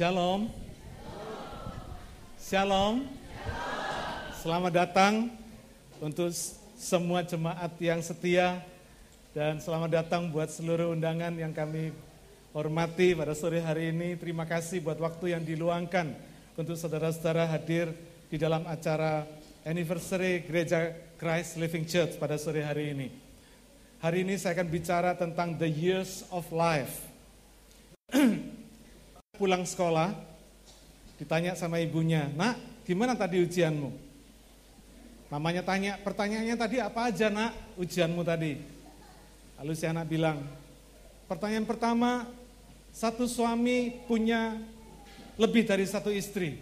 Shalom. Shalom. Selamat datang untuk semua jemaat yang setia dan selamat datang buat seluruh undangan yang kami hormati pada sore hari ini. Terima kasih buat waktu yang diluangkan untuk saudara-saudara hadir di dalam acara anniversary Gereja Christ Living Church pada sore hari ini. Hari ini saya akan bicara tentang the years of life. Pulang sekolah, ditanya sama ibunya, nak gimana tadi ujianmu? Mamanya tanya, pertanyaannya tadi apa aja nak ujianmu tadi? Lalu si anak bilang, pertanyaan pertama, satu suami punya lebih dari satu istri.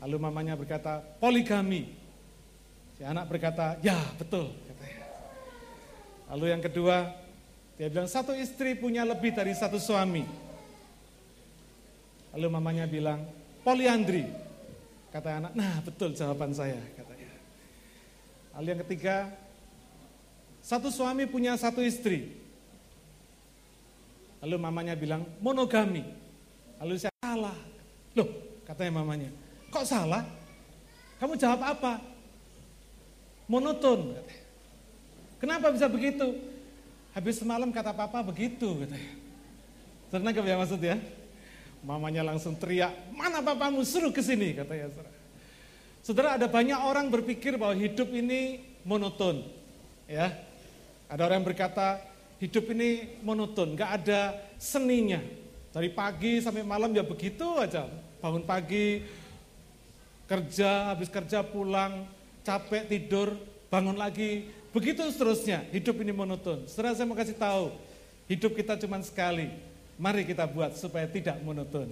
Lalu mamanya berkata, poligami. Si anak berkata, ya betul. Lalu yang kedua, dia bilang satu istri punya lebih dari satu suami. Lalu mamanya bilang, poliandri. Kata anak, nah betul jawaban saya. Katanya. Lalu yang ketiga, satu suami punya satu istri. Lalu mamanya bilang, monogami. Lalu saya salah. Loh, katanya mamanya, kok salah? Kamu jawab apa? Monoton. Katanya. Kenapa bisa begitu? Habis semalam kata papa begitu katanya. Senang ya maksud ya? Mamanya langsung teriak, mana papamu suruh ke sini katanya. Saudara. saudara ada banyak orang berpikir bahwa hidup ini monoton. Ya, ada orang yang berkata hidup ini monoton, nggak ada seninya. Dari pagi sampai malam ya begitu aja. Bangun pagi, kerja, habis kerja pulang, capek tidur, bangun lagi, Begitu seterusnya, hidup ini monoton. Setelah saya mau kasih tahu, hidup kita cuma sekali. Mari kita buat supaya tidak monoton.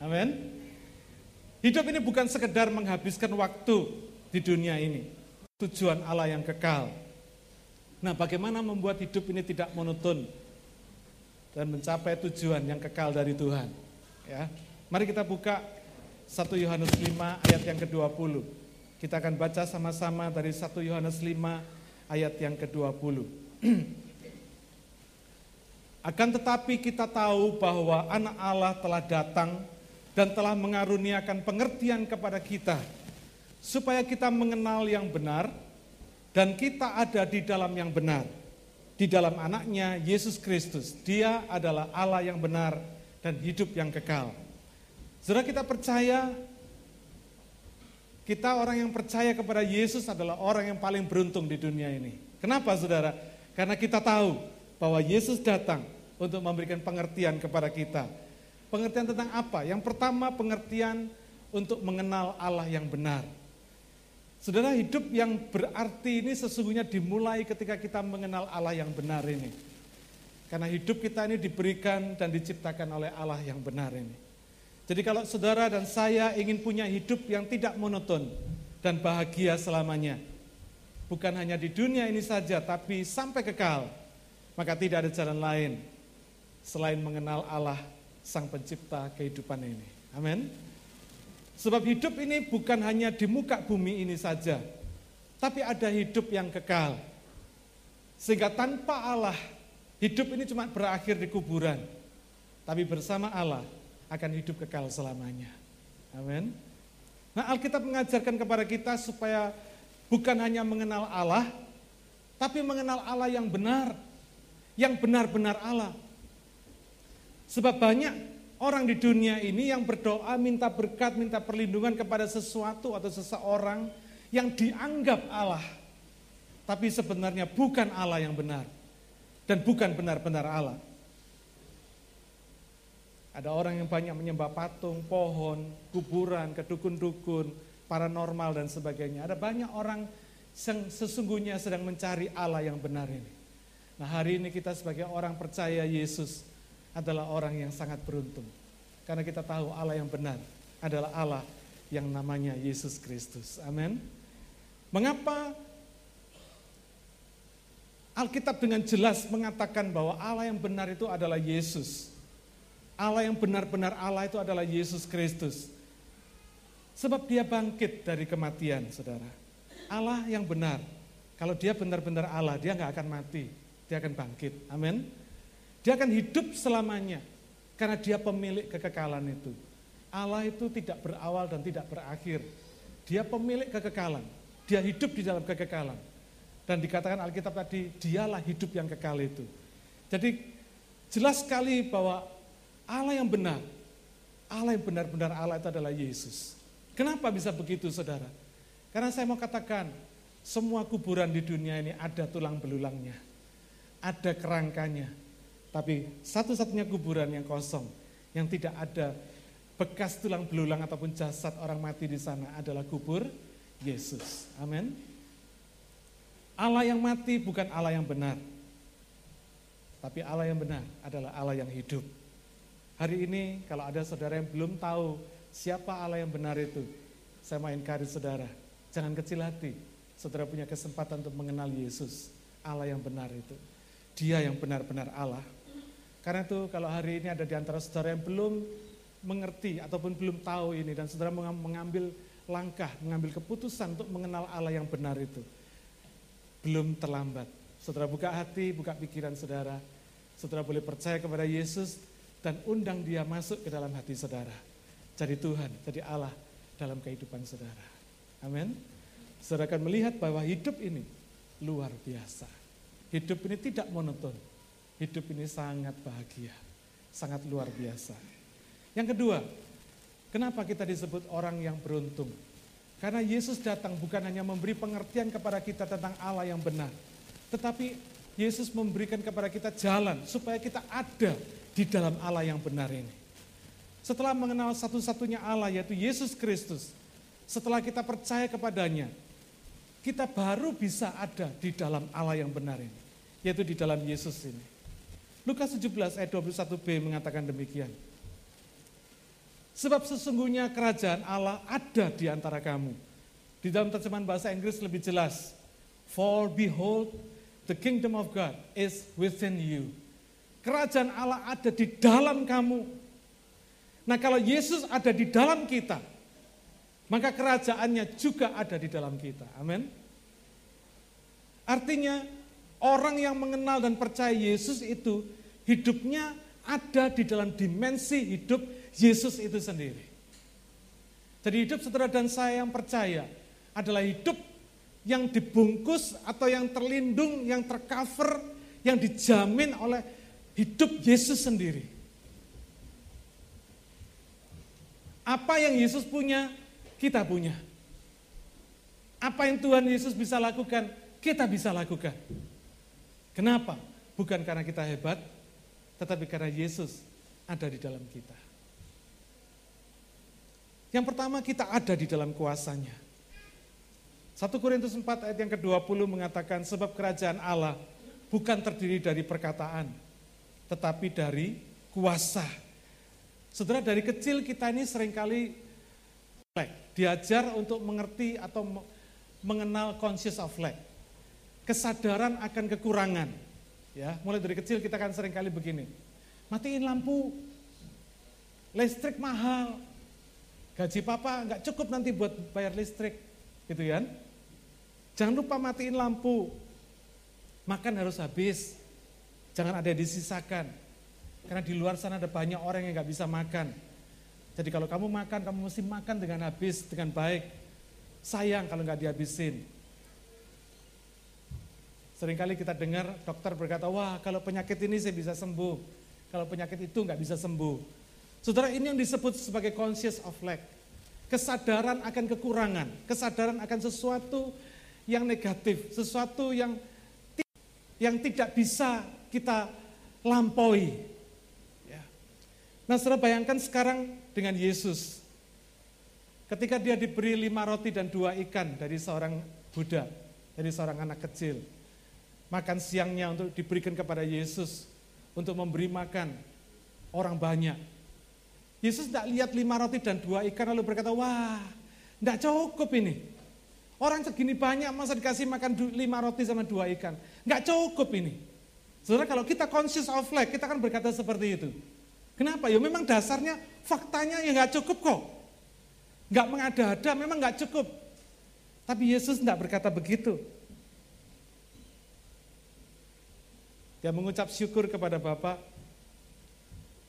Amin. Hidup ini bukan sekedar menghabiskan waktu di dunia ini. Tujuan Allah yang kekal. Nah bagaimana membuat hidup ini tidak monoton dan mencapai tujuan yang kekal dari Tuhan. Ya, Mari kita buka 1 Yohanes 5 ayat yang ke-20. Kita akan baca sama-sama dari 1 Yohanes 5 ayat yang ke-20. Akan tetapi kita tahu bahwa anak Allah telah datang dan telah mengaruniakan pengertian kepada kita supaya kita mengenal yang benar dan kita ada di dalam yang benar. Di dalam anaknya Yesus Kristus, dia adalah Allah yang benar dan hidup yang kekal. Saudara kita percaya kita orang yang percaya kepada Yesus adalah orang yang paling beruntung di dunia ini. Kenapa saudara? Karena kita tahu bahwa Yesus datang untuk memberikan pengertian kepada kita. Pengertian tentang apa? Yang pertama pengertian untuk mengenal Allah yang benar. Saudara hidup yang berarti ini sesungguhnya dimulai ketika kita mengenal Allah yang benar ini. Karena hidup kita ini diberikan dan diciptakan oleh Allah yang benar ini. Jadi kalau saudara dan saya ingin punya hidup yang tidak monoton dan bahagia selamanya, bukan hanya di dunia ini saja, tapi sampai kekal, maka tidak ada jalan lain selain mengenal Allah Sang Pencipta kehidupan ini. Amin. Sebab hidup ini bukan hanya di muka bumi ini saja, tapi ada hidup yang kekal. Sehingga tanpa Allah, hidup ini cuma berakhir di kuburan. Tapi bersama Allah, akan hidup kekal selamanya. Amin. Nah Alkitab mengajarkan kepada kita supaya bukan hanya mengenal Allah, tapi mengenal Allah yang benar, yang benar-benar Allah. Sebab banyak orang di dunia ini yang berdoa minta berkat, minta perlindungan kepada sesuatu atau seseorang yang dianggap Allah. Tapi sebenarnya bukan Allah yang benar. Dan bukan benar-benar Allah. Ada orang yang banyak menyembah patung, pohon, kuburan, kedukun-dukun, paranormal dan sebagainya. Ada banyak orang yang sesungguhnya sedang mencari Allah yang benar ini. Nah hari ini kita sebagai orang percaya Yesus adalah orang yang sangat beruntung. Karena kita tahu Allah yang benar adalah Allah yang namanya Yesus Kristus. Amin. Mengapa Alkitab dengan jelas mengatakan bahwa Allah yang benar itu adalah Yesus. Allah yang benar-benar Allah itu adalah Yesus Kristus. Sebab dia bangkit dari kematian, saudara. Allah yang benar. Kalau dia benar-benar Allah, dia nggak akan mati. Dia akan bangkit. Amin. Dia akan hidup selamanya. Karena dia pemilik kekekalan itu. Allah itu tidak berawal dan tidak berakhir. Dia pemilik kekekalan. Dia hidup di dalam kekekalan. Dan dikatakan Alkitab tadi, dialah hidup yang kekal itu. Jadi jelas sekali bahwa Allah yang benar, Allah yang benar-benar Allah itu adalah Yesus. Kenapa bisa begitu saudara? Karena saya mau katakan, semua kuburan di dunia ini ada tulang belulangnya, ada kerangkanya. Tapi satu-satunya kuburan yang kosong, yang tidak ada bekas tulang belulang ataupun jasad orang mati di sana adalah kubur Yesus. Amin. Allah yang mati bukan Allah yang benar. Tapi Allah yang benar adalah Allah yang hidup. Hari ini kalau ada saudara yang belum tahu siapa Allah yang benar itu, saya mau encourage saudara, jangan kecil hati. Saudara punya kesempatan untuk mengenal Yesus, Allah yang benar itu. Dia yang benar-benar Allah. Karena itu kalau hari ini ada di antara saudara yang belum mengerti ataupun belum tahu ini dan saudara mengambil langkah, mengambil keputusan untuk mengenal Allah yang benar itu. Belum terlambat. Saudara buka hati, buka pikiran saudara. Saudara boleh percaya kepada Yesus dan undang dia masuk ke dalam hati saudara. Jadi Tuhan, jadi Allah dalam kehidupan saudara. Amin. Saudara akan melihat bahwa hidup ini luar biasa. Hidup ini tidak monoton. Hidup ini sangat bahagia, sangat luar biasa. Yang kedua, kenapa kita disebut orang yang beruntung? Karena Yesus datang bukan hanya memberi pengertian kepada kita tentang Allah yang benar, tetapi Yesus memberikan kepada kita jalan supaya kita ada di dalam Allah yang benar ini. Setelah mengenal satu-satunya Allah yaitu Yesus Kristus, setelah kita percaya kepadanya, kita baru bisa ada di dalam Allah yang benar ini, yaitu di dalam Yesus ini. Lukas 17 ayat 21b mengatakan demikian. Sebab sesungguhnya kerajaan Allah ada di antara kamu. Di dalam terjemahan bahasa Inggris lebih jelas. For behold, the kingdom of God is within you. Kerajaan Allah ada di dalam kamu. Nah kalau Yesus ada di dalam kita, maka kerajaannya juga ada di dalam kita. Amin. Artinya orang yang mengenal dan percaya Yesus itu hidupnya ada di dalam dimensi hidup Yesus itu sendiri. Jadi hidup saudara dan saya yang percaya adalah hidup yang dibungkus atau yang terlindung, yang tercover, yang dijamin oleh hidup Yesus sendiri. Apa yang Yesus punya, kita punya. Apa yang Tuhan Yesus bisa lakukan, kita bisa lakukan. Kenapa? Bukan karena kita hebat, tetapi karena Yesus ada di dalam kita. Yang pertama kita ada di dalam kuasanya. 1 Korintus 4 ayat yang ke-20 mengatakan sebab kerajaan Allah bukan terdiri dari perkataan, tetapi dari kuasa. Saudara dari kecil kita ini sering kali diajar untuk mengerti atau mengenal conscious of lack. Kesadaran akan kekurangan. Ya, mulai dari kecil kita kan sering kali begini. Matiin lampu. Listrik mahal. Gaji papa nggak cukup nanti buat bayar listrik. Gitu ya. Jangan lupa matiin lampu. Makan harus habis. Jangan ada yang disisakan. Karena di luar sana ada banyak orang yang nggak bisa makan. Jadi kalau kamu makan, kamu mesti makan dengan habis, dengan baik. Sayang kalau nggak dihabisin. Seringkali kita dengar dokter berkata, wah kalau penyakit ini saya bisa sembuh. Kalau penyakit itu nggak bisa sembuh. Saudara ini yang disebut sebagai conscious of lack. Kesadaran akan kekurangan, kesadaran akan sesuatu yang negatif, sesuatu yang yang tidak bisa kita lampaui. Ya. Nah saudara bayangkan sekarang dengan Yesus. Ketika dia diberi lima roti dan dua ikan dari seorang Buddha, dari seorang anak kecil. Makan siangnya untuk diberikan kepada Yesus, untuk memberi makan orang banyak. Yesus tidak lihat lima roti dan dua ikan lalu berkata, wah, tidak cukup ini. Orang segini banyak masa dikasih makan lima roti sama dua ikan. Nggak cukup ini. Saudara kalau kita conscious of life, kita kan berkata seperti itu. Kenapa? Ya memang dasarnya faktanya ya nggak cukup kok. Nggak mengada-ada, memang nggak cukup. Tapi Yesus tidak berkata begitu. Dia mengucap syukur kepada Bapa.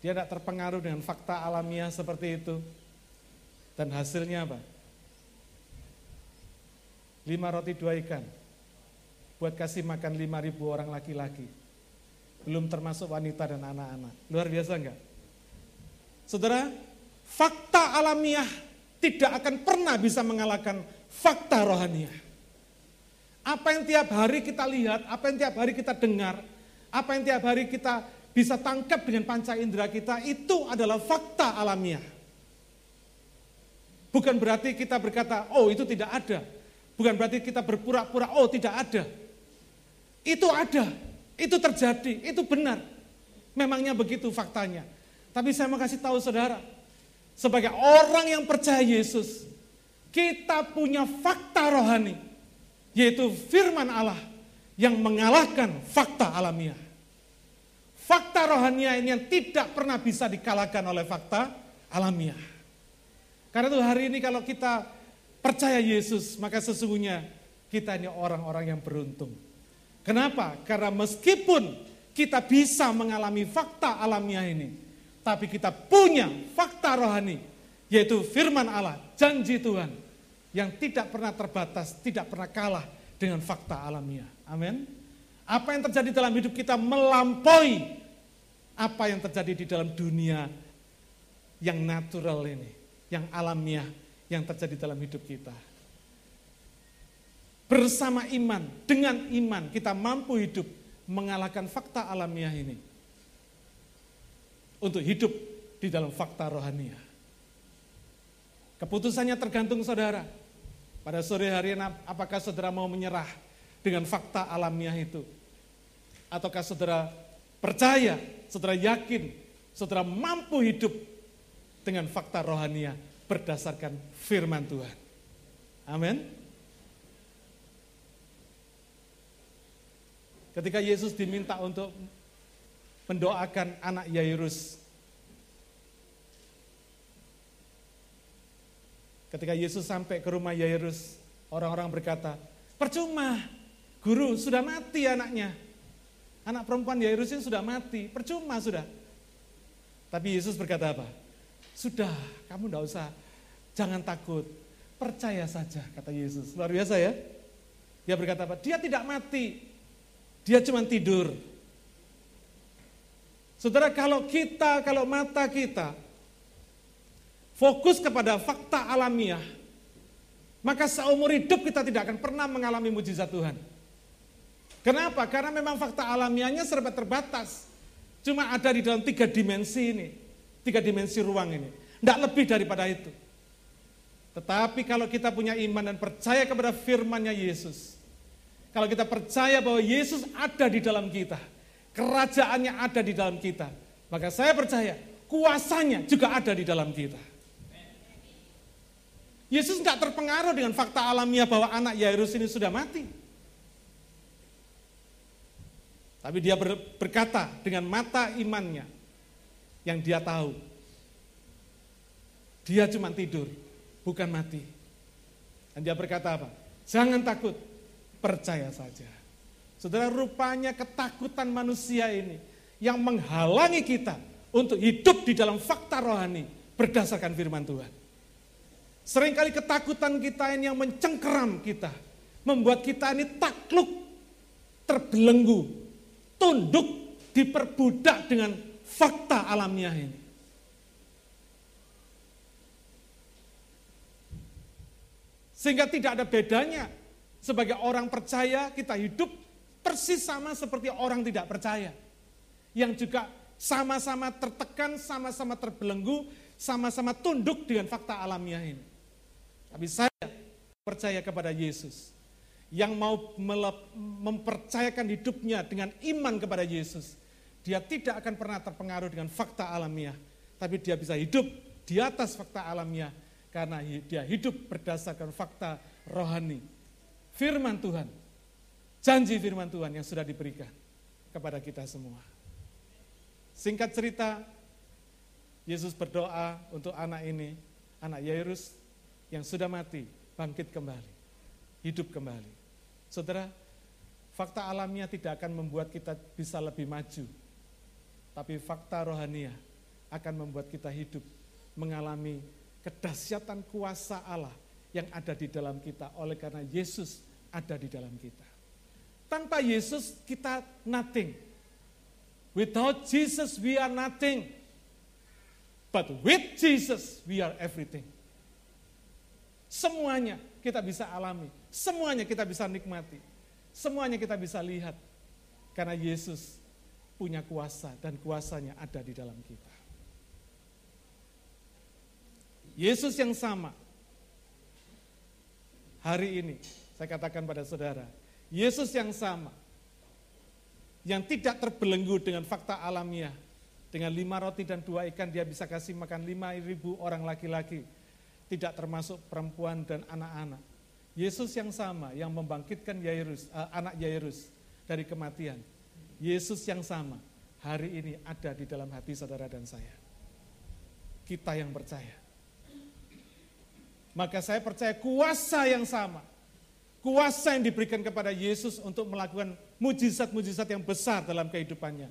Dia tidak terpengaruh dengan fakta alamiah seperti itu. Dan hasilnya apa? Lima roti dua ikan. Buat kasih makan lima ribu orang laki-laki. Belum termasuk wanita dan anak-anak. Luar biasa enggak? Saudara, fakta alamiah tidak akan pernah bisa mengalahkan fakta rohaniah. Apa yang tiap hari kita lihat, apa yang tiap hari kita dengar, apa yang tiap hari kita bisa tangkap dengan panca indera kita itu adalah fakta alamiah. Bukan berarti kita berkata, oh itu tidak ada. Bukan berarti kita berpura-pura, oh tidak ada. Itu ada, itu terjadi, itu benar. Memangnya begitu faktanya. Tapi saya mau kasih tahu saudara, sebagai orang yang percaya Yesus, kita punya fakta rohani, yaitu firman Allah yang mengalahkan fakta alamiah. Fakta rohania ini yang tidak pernah bisa dikalahkan oleh fakta alamiah. Karena itu hari ini kalau kita percaya Yesus, maka sesungguhnya kita ini orang-orang yang beruntung. Kenapa? Karena meskipun kita bisa mengalami fakta alamiah ini, tapi kita punya fakta rohani, yaitu firman Allah, janji Tuhan, yang tidak pernah terbatas, tidak pernah kalah dengan fakta alamiah. Amin. Apa yang terjadi dalam hidup kita melampaui apa yang terjadi di dalam dunia yang natural ini, yang alamiah yang terjadi dalam hidup kita. Bersama iman, dengan iman kita mampu hidup mengalahkan fakta alamiah ini. Untuk hidup di dalam fakta rohania. Keputusannya tergantung saudara. Pada sore hari apakah saudara mau menyerah dengan fakta alamiah itu? Ataukah saudara percaya, saudara yakin, saudara mampu hidup dengan fakta rohania berdasarkan firman Tuhan. Amin. Ketika Yesus diminta untuk mendoakan anak Yairus. Ketika Yesus sampai ke rumah Yairus, orang-orang berkata, percuma, guru sudah mati anaknya. Anak perempuan Yairus ini sudah mati, percuma sudah. Tapi Yesus berkata apa? Sudah, kamu tidak usah, jangan takut, percaya saja, kata Yesus. Luar biasa ya. Dia berkata apa? Dia tidak mati, dia cuma tidur. Saudara, kalau kita, kalau mata kita fokus kepada fakta alamiah, maka seumur hidup kita tidak akan pernah mengalami mujizat Tuhan. Kenapa? Karena memang fakta alamiahnya serba terbatas. Cuma ada di dalam tiga dimensi ini. Tiga dimensi ruang ini. Tidak lebih daripada itu. Tetapi kalau kita punya iman dan percaya kepada firmannya Yesus. Kalau kita percaya bahwa Yesus ada di dalam kita. Kerajaannya ada di dalam kita. Maka saya percaya kuasanya juga ada di dalam kita. Yesus tidak terpengaruh dengan fakta alamiah bahwa anak Yairus ini sudah mati. Tapi dia berkata dengan mata imannya yang dia tahu. Dia cuma tidur, bukan mati. Dan dia berkata apa? Jangan takut, percaya saja. Saudara, rupanya ketakutan manusia ini yang menghalangi kita untuk hidup di dalam fakta rohani berdasarkan firman Tuhan. Seringkali ketakutan kita ini yang mencengkeram kita, membuat kita ini takluk, terbelenggu, tunduk, diperbudak dengan fakta alamiah ini. Sehingga tidak ada bedanya sebagai orang percaya kita hidup persis sama seperti orang tidak percaya. Yang juga sama-sama tertekan, sama-sama terbelenggu, sama-sama tunduk dengan fakta alamiah ini. Tapi saya percaya kepada Yesus yang mau mempercayakan hidupnya dengan iman kepada Yesus, dia tidak akan pernah terpengaruh dengan fakta alamiah, tapi dia bisa hidup di atas fakta alamiah karena dia hidup berdasarkan fakta rohani. Firman Tuhan, janji firman Tuhan yang sudah diberikan kepada kita semua. Singkat cerita, Yesus berdoa untuk anak ini, anak Yairus yang sudah mati, bangkit kembali, hidup kembali. Saudara, fakta alamiah tidak akan membuat kita bisa lebih maju. Tapi fakta rohania akan membuat kita hidup mengalami kedahsyatan kuasa Allah yang ada di dalam kita oleh karena Yesus ada di dalam kita. Tanpa Yesus kita nothing. Without Jesus we are nothing. But with Jesus we are everything. Semuanya kita bisa alami, semuanya kita bisa nikmati, semuanya kita bisa lihat. Karena Yesus punya kuasa dan kuasanya ada di dalam kita. Yesus yang sama. Hari ini saya katakan pada saudara, Yesus yang sama. Yang tidak terbelenggu dengan fakta alamiah. Dengan lima roti dan dua ikan dia bisa kasih makan lima ribu orang laki-laki. Tidak termasuk perempuan dan anak-anak. Yesus yang sama yang membangkitkan Yairus, uh, anak Yairus dari kematian. Yesus yang sama hari ini ada di dalam hati saudara dan saya. Kita yang percaya maka saya percaya kuasa yang sama, kuasa yang diberikan kepada Yesus untuk melakukan mujizat-mujizat yang besar dalam kehidupannya.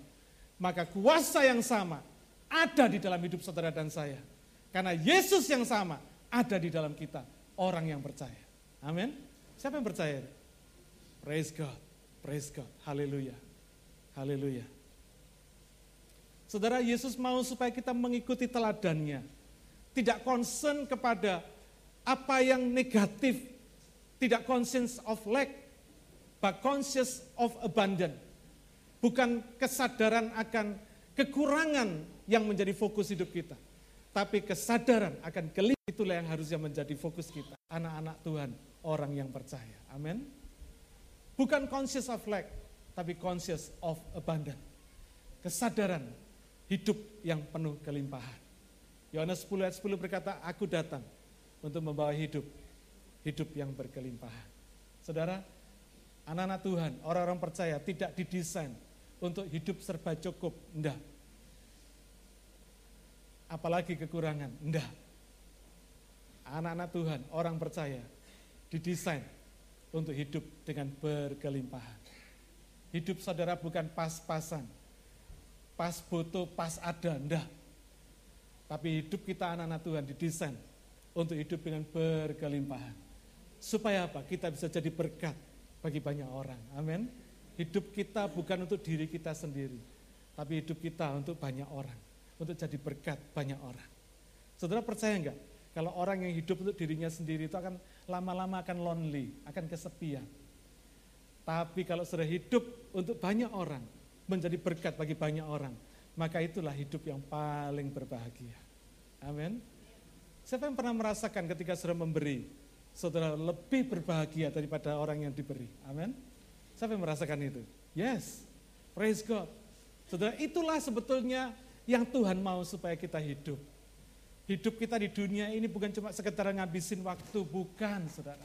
Maka kuasa yang sama ada di dalam hidup saudara dan saya. Karena Yesus yang sama ada di dalam kita, orang yang percaya. Amin. Siapa yang percaya? Praise God, praise God, haleluya, haleluya. Saudara, Yesus mau supaya kita mengikuti teladannya. Tidak concern kepada apa yang negatif, tidak conscious of lack, but conscious of abundant. Bukan kesadaran akan kekurangan yang menjadi fokus hidup kita. Tapi kesadaran akan kelih itulah yang harusnya menjadi fokus kita. Anak-anak Tuhan, orang yang percaya. Amin. Bukan conscious of lack, tapi conscious of abundant. Kesadaran hidup yang penuh kelimpahan. Yohanes 10 ayat 10 berkata, aku datang untuk membawa hidup, hidup yang berkelimpahan. Saudara, anak-anak Tuhan, orang-orang percaya tidak didesain untuk hidup serba cukup, enggak. Apalagi kekurangan, enggak. Anak-anak Tuhan, orang percaya, didesain untuk hidup dengan berkelimpahan. Hidup saudara bukan pas-pasan, pas foto, pas ada, enggak. Tapi hidup kita anak-anak Tuhan didesain untuk hidup dengan berkelimpahan. Supaya apa? Kita bisa jadi berkat bagi banyak orang. Amin. Hidup kita bukan untuk diri kita sendiri, tapi hidup kita untuk banyak orang, untuk jadi berkat banyak orang. Saudara percaya enggak? Kalau orang yang hidup untuk dirinya sendiri itu akan lama-lama akan lonely, akan kesepian. Tapi kalau sudah hidup untuk banyak orang, menjadi berkat bagi banyak orang, maka itulah hidup yang paling berbahagia. Amin. Siapa yang pernah merasakan ketika saudara memberi, saudara lebih berbahagia daripada orang yang diberi? Amin. Siapa yang merasakan itu? Yes, praise God. Saudara, itulah sebetulnya yang Tuhan mau supaya kita hidup. Hidup kita di dunia ini bukan cuma sekedar ngabisin waktu, bukan saudara.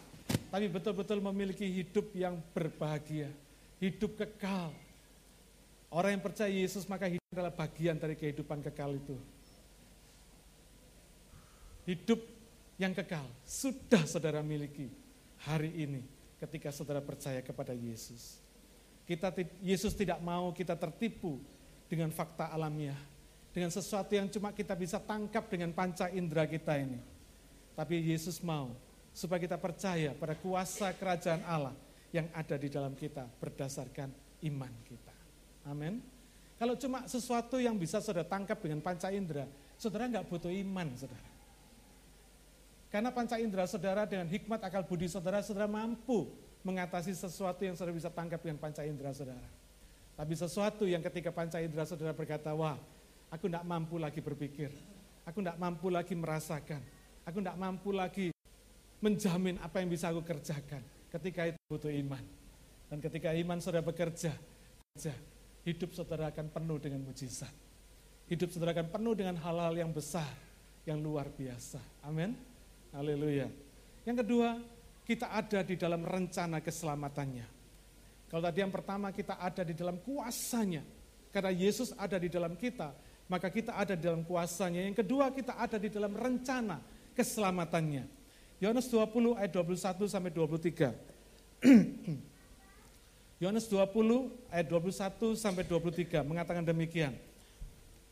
Tapi betul-betul memiliki hidup yang berbahagia, hidup kekal. Orang yang percaya Yesus maka hidup adalah bagian dari kehidupan kekal itu hidup yang kekal sudah saudara miliki hari ini ketika saudara percaya kepada Yesus. Kita Yesus tidak mau kita tertipu dengan fakta alamiah, dengan sesuatu yang cuma kita bisa tangkap dengan panca indera kita ini. Tapi Yesus mau supaya kita percaya pada kuasa kerajaan Allah yang ada di dalam kita berdasarkan iman kita. Amin. Kalau cuma sesuatu yang bisa saudara tangkap dengan panca indera, saudara nggak butuh iman, saudara. Karena panca indera saudara dengan hikmat akal budi saudara, saudara mampu mengatasi sesuatu yang saudara bisa tangkap dengan panca indera saudara. Tapi sesuatu yang ketika panca indera saudara berkata, wah aku tidak mampu lagi berpikir, aku tidak mampu lagi merasakan, aku tidak mampu lagi menjamin apa yang bisa aku kerjakan. Ketika itu butuh iman. Dan ketika iman saudara bekerja, bekerja hidup saudara akan penuh dengan mujizat. Hidup saudara akan penuh dengan hal-hal yang besar, yang luar biasa. Amin. Haleluya. Yang kedua, kita ada di dalam rencana keselamatannya. Kalau tadi yang pertama kita ada di dalam kuasanya. Karena Yesus ada di dalam kita, maka kita ada di dalam kuasanya. Yang kedua, kita ada di dalam rencana keselamatannya. Yohanes 20 ayat 21 sampai 23. Yohanes 20 ayat 21 sampai 23 mengatakan demikian.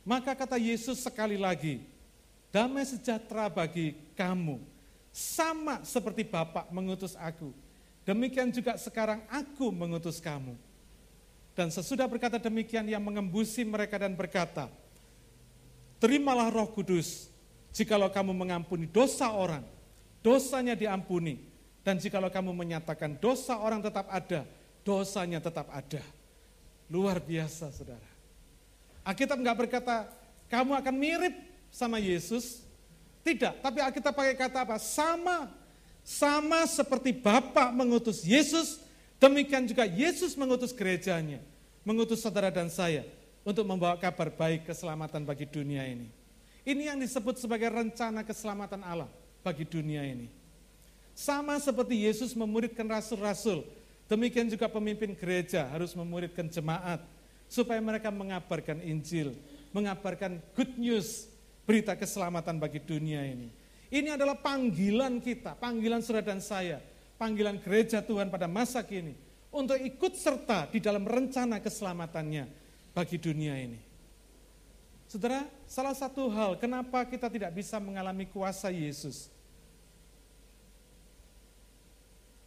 Maka kata Yesus sekali lagi, damai sejahtera bagi kamu, sama seperti Bapak mengutus aku. Demikian juga sekarang aku mengutus kamu. Dan sesudah berkata demikian, ia mengembusi mereka dan berkata, Terimalah roh kudus, jikalau kamu mengampuni dosa orang, dosanya diampuni. Dan jikalau kamu menyatakan dosa orang tetap ada, dosanya tetap ada. Luar biasa saudara. Alkitab nggak berkata, kamu akan mirip sama Yesus. Tidak, tapi Alkitab pakai kata apa? Sama. Sama seperti Bapak mengutus Yesus, demikian juga Yesus mengutus gerejanya mengutus saudara dan saya untuk membawa kabar baik keselamatan bagi dunia ini. Ini yang disebut sebagai rencana keselamatan Allah bagi dunia ini. Sama seperti Yesus memuridkan rasul-rasul, demikian juga pemimpin gereja harus memuridkan jemaat supaya mereka mengabarkan Injil, mengabarkan good news, berita keselamatan bagi dunia ini. Ini adalah panggilan kita, panggilan saudara dan saya, panggilan gereja Tuhan pada masa kini untuk ikut serta di dalam rencana keselamatannya bagi dunia ini. Saudara, salah satu hal kenapa kita tidak bisa mengalami kuasa Yesus.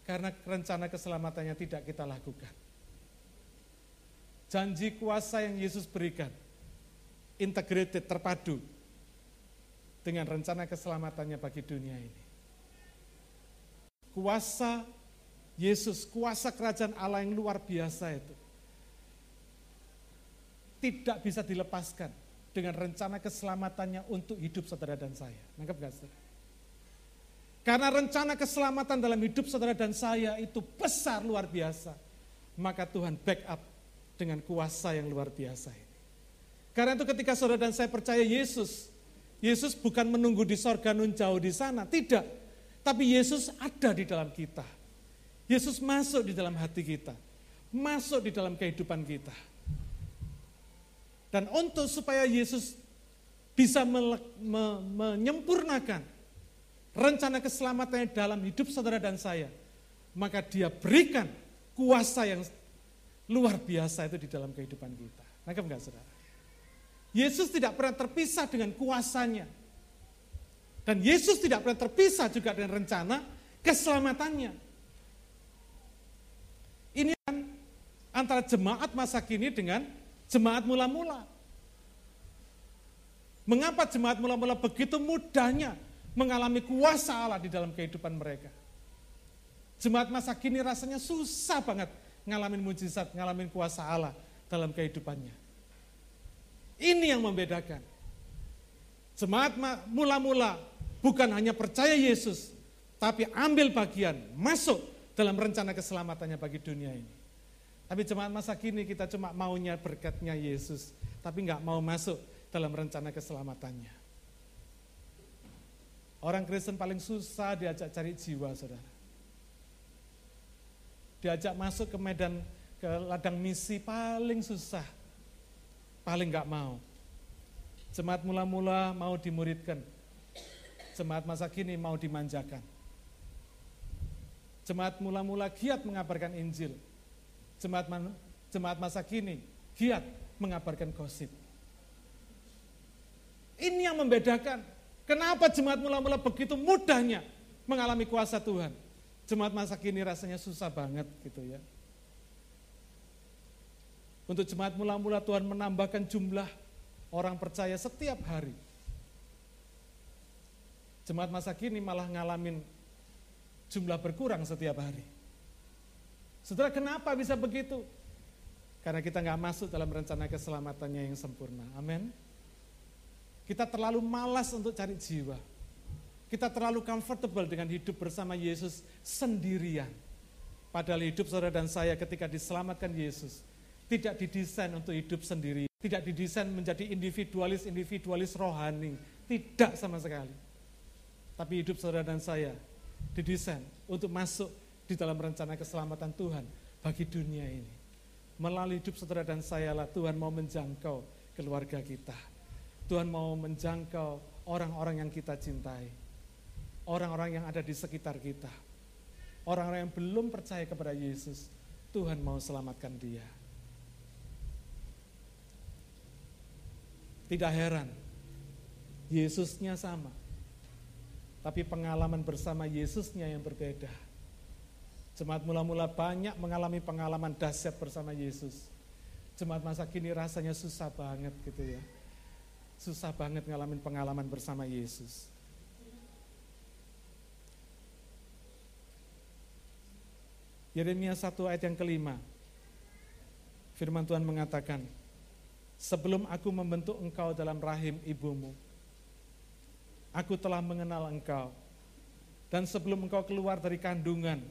Karena rencana keselamatannya tidak kita lakukan. Janji kuasa yang Yesus berikan, integrated, terpadu dengan rencana keselamatannya bagi dunia ini. Kuasa Yesus, kuasa kerajaan Allah yang luar biasa itu. Tidak bisa dilepaskan dengan rencana keselamatannya untuk hidup saudara dan saya. Nangkep gak saudara? Karena rencana keselamatan dalam hidup saudara dan saya itu besar luar biasa. Maka Tuhan backup dengan kuasa yang luar biasa ini. Karena itu ketika saudara dan saya percaya Yesus, Yesus bukan menunggu di sorga nun jauh di sana, tidak. Tapi Yesus ada di dalam kita Yesus masuk di dalam hati kita, masuk di dalam kehidupan kita. Dan untuk supaya Yesus bisa me, me, menyempurnakan rencana keselamatannya dalam hidup saudara dan saya, maka dia berikan kuasa yang luar biasa itu di dalam kehidupan kita. Nangkep enggak saudara? Yesus tidak pernah terpisah dengan kuasanya. Dan Yesus tidak pernah terpisah juga dengan rencana keselamatannya. Ini kan antara jemaat masa kini dengan jemaat mula-mula. Mengapa jemaat mula-mula begitu mudahnya mengalami kuasa Allah di dalam kehidupan mereka? Jemaat masa kini rasanya susah banget ngalamin mujizat, ngalamin kuasa Allah dalam kehidupannya. Ini yang membedakan. Jemaat mula-mula bukan hanya percaya Yesus, tapi ambil bagian, masuk dalam rencana keselamatannya bagi dunia ini. Tapi jemaat masa kini kita cuma maunya berkatnya Yesus, tapi nggak mau masuk dalam rencana keselamatannya. Orang Kristen paling susah diajak cari jiwa, saudara. Diajak masuk ke medan, ke ladang misi paling susah. Paling nggak mau. Jemaat mula-mula mau dimuridkan. Jemaat masa kini mau dimanjakan. Jemaat mula-mula giat mengabarkan Injil. Jemaat, man, jemaat masa kini giat mengabarkan gosip. Ini yang membedakan. Kenapa jemaat mula-mula begitu mudahnya mengalami kuasa Tuhan. Jemaat masa kini rasanya susah banget gitu ya. Untuk jemaat mula-mula Tuhan menambahkan jumlah orang percaya setiap hari. Jemaat masa kini malah ngalamin jumlah berkurang setiap hari. Saudara, kenapa bisa begitu? Karena kita nggak masuk dalam rencana keselamatannya yang sempurna. Amin. Kita terlalu malas untuk cari jiwa. Kita terlalu comfortable dengan hidup bersama Yesus sendirian. Padahal hidup saudara dan saya ketika diselamatkan Yesus, tidak didesain untuk hidup sendiri. Tidak didesain menjadi individualis-individualis rohani. Tidak sama sekali. Tapi hidup saudara dan saya didesain untuk masuk di dalam rencana keselamatan Tuhan bagi dunia ini. Melalui hidup saudara dan saya lah Tuhan mau menjangkau keluarga kita. Tuhan mau menjangkau orang-orang yang kita cintai. Orang-orang yang ada di sekitar kita. Orang-orang yang belum percaya kepada Yesus. Tuhan mau selamatkan dia. Tidak heran, Yesusnya sama. Tapi pengalaman bersama Yesusnya yang berbeda. Jemaat mula-mula banyak mengalami pengalaman dahsyat bersama Yesus. Jemaat masa kini rasanya susah banget gitu ya. Susah banget ngalamin pengalaman bersama Yesus. Yeremia 1 ayat yang kelima. Firman Tuhan mengatakan, Sebelum aku membentuk engkau dalam rahim ibumu, aku telah mengenal engkau. Dan sebelum engkau keluar dari kandungan,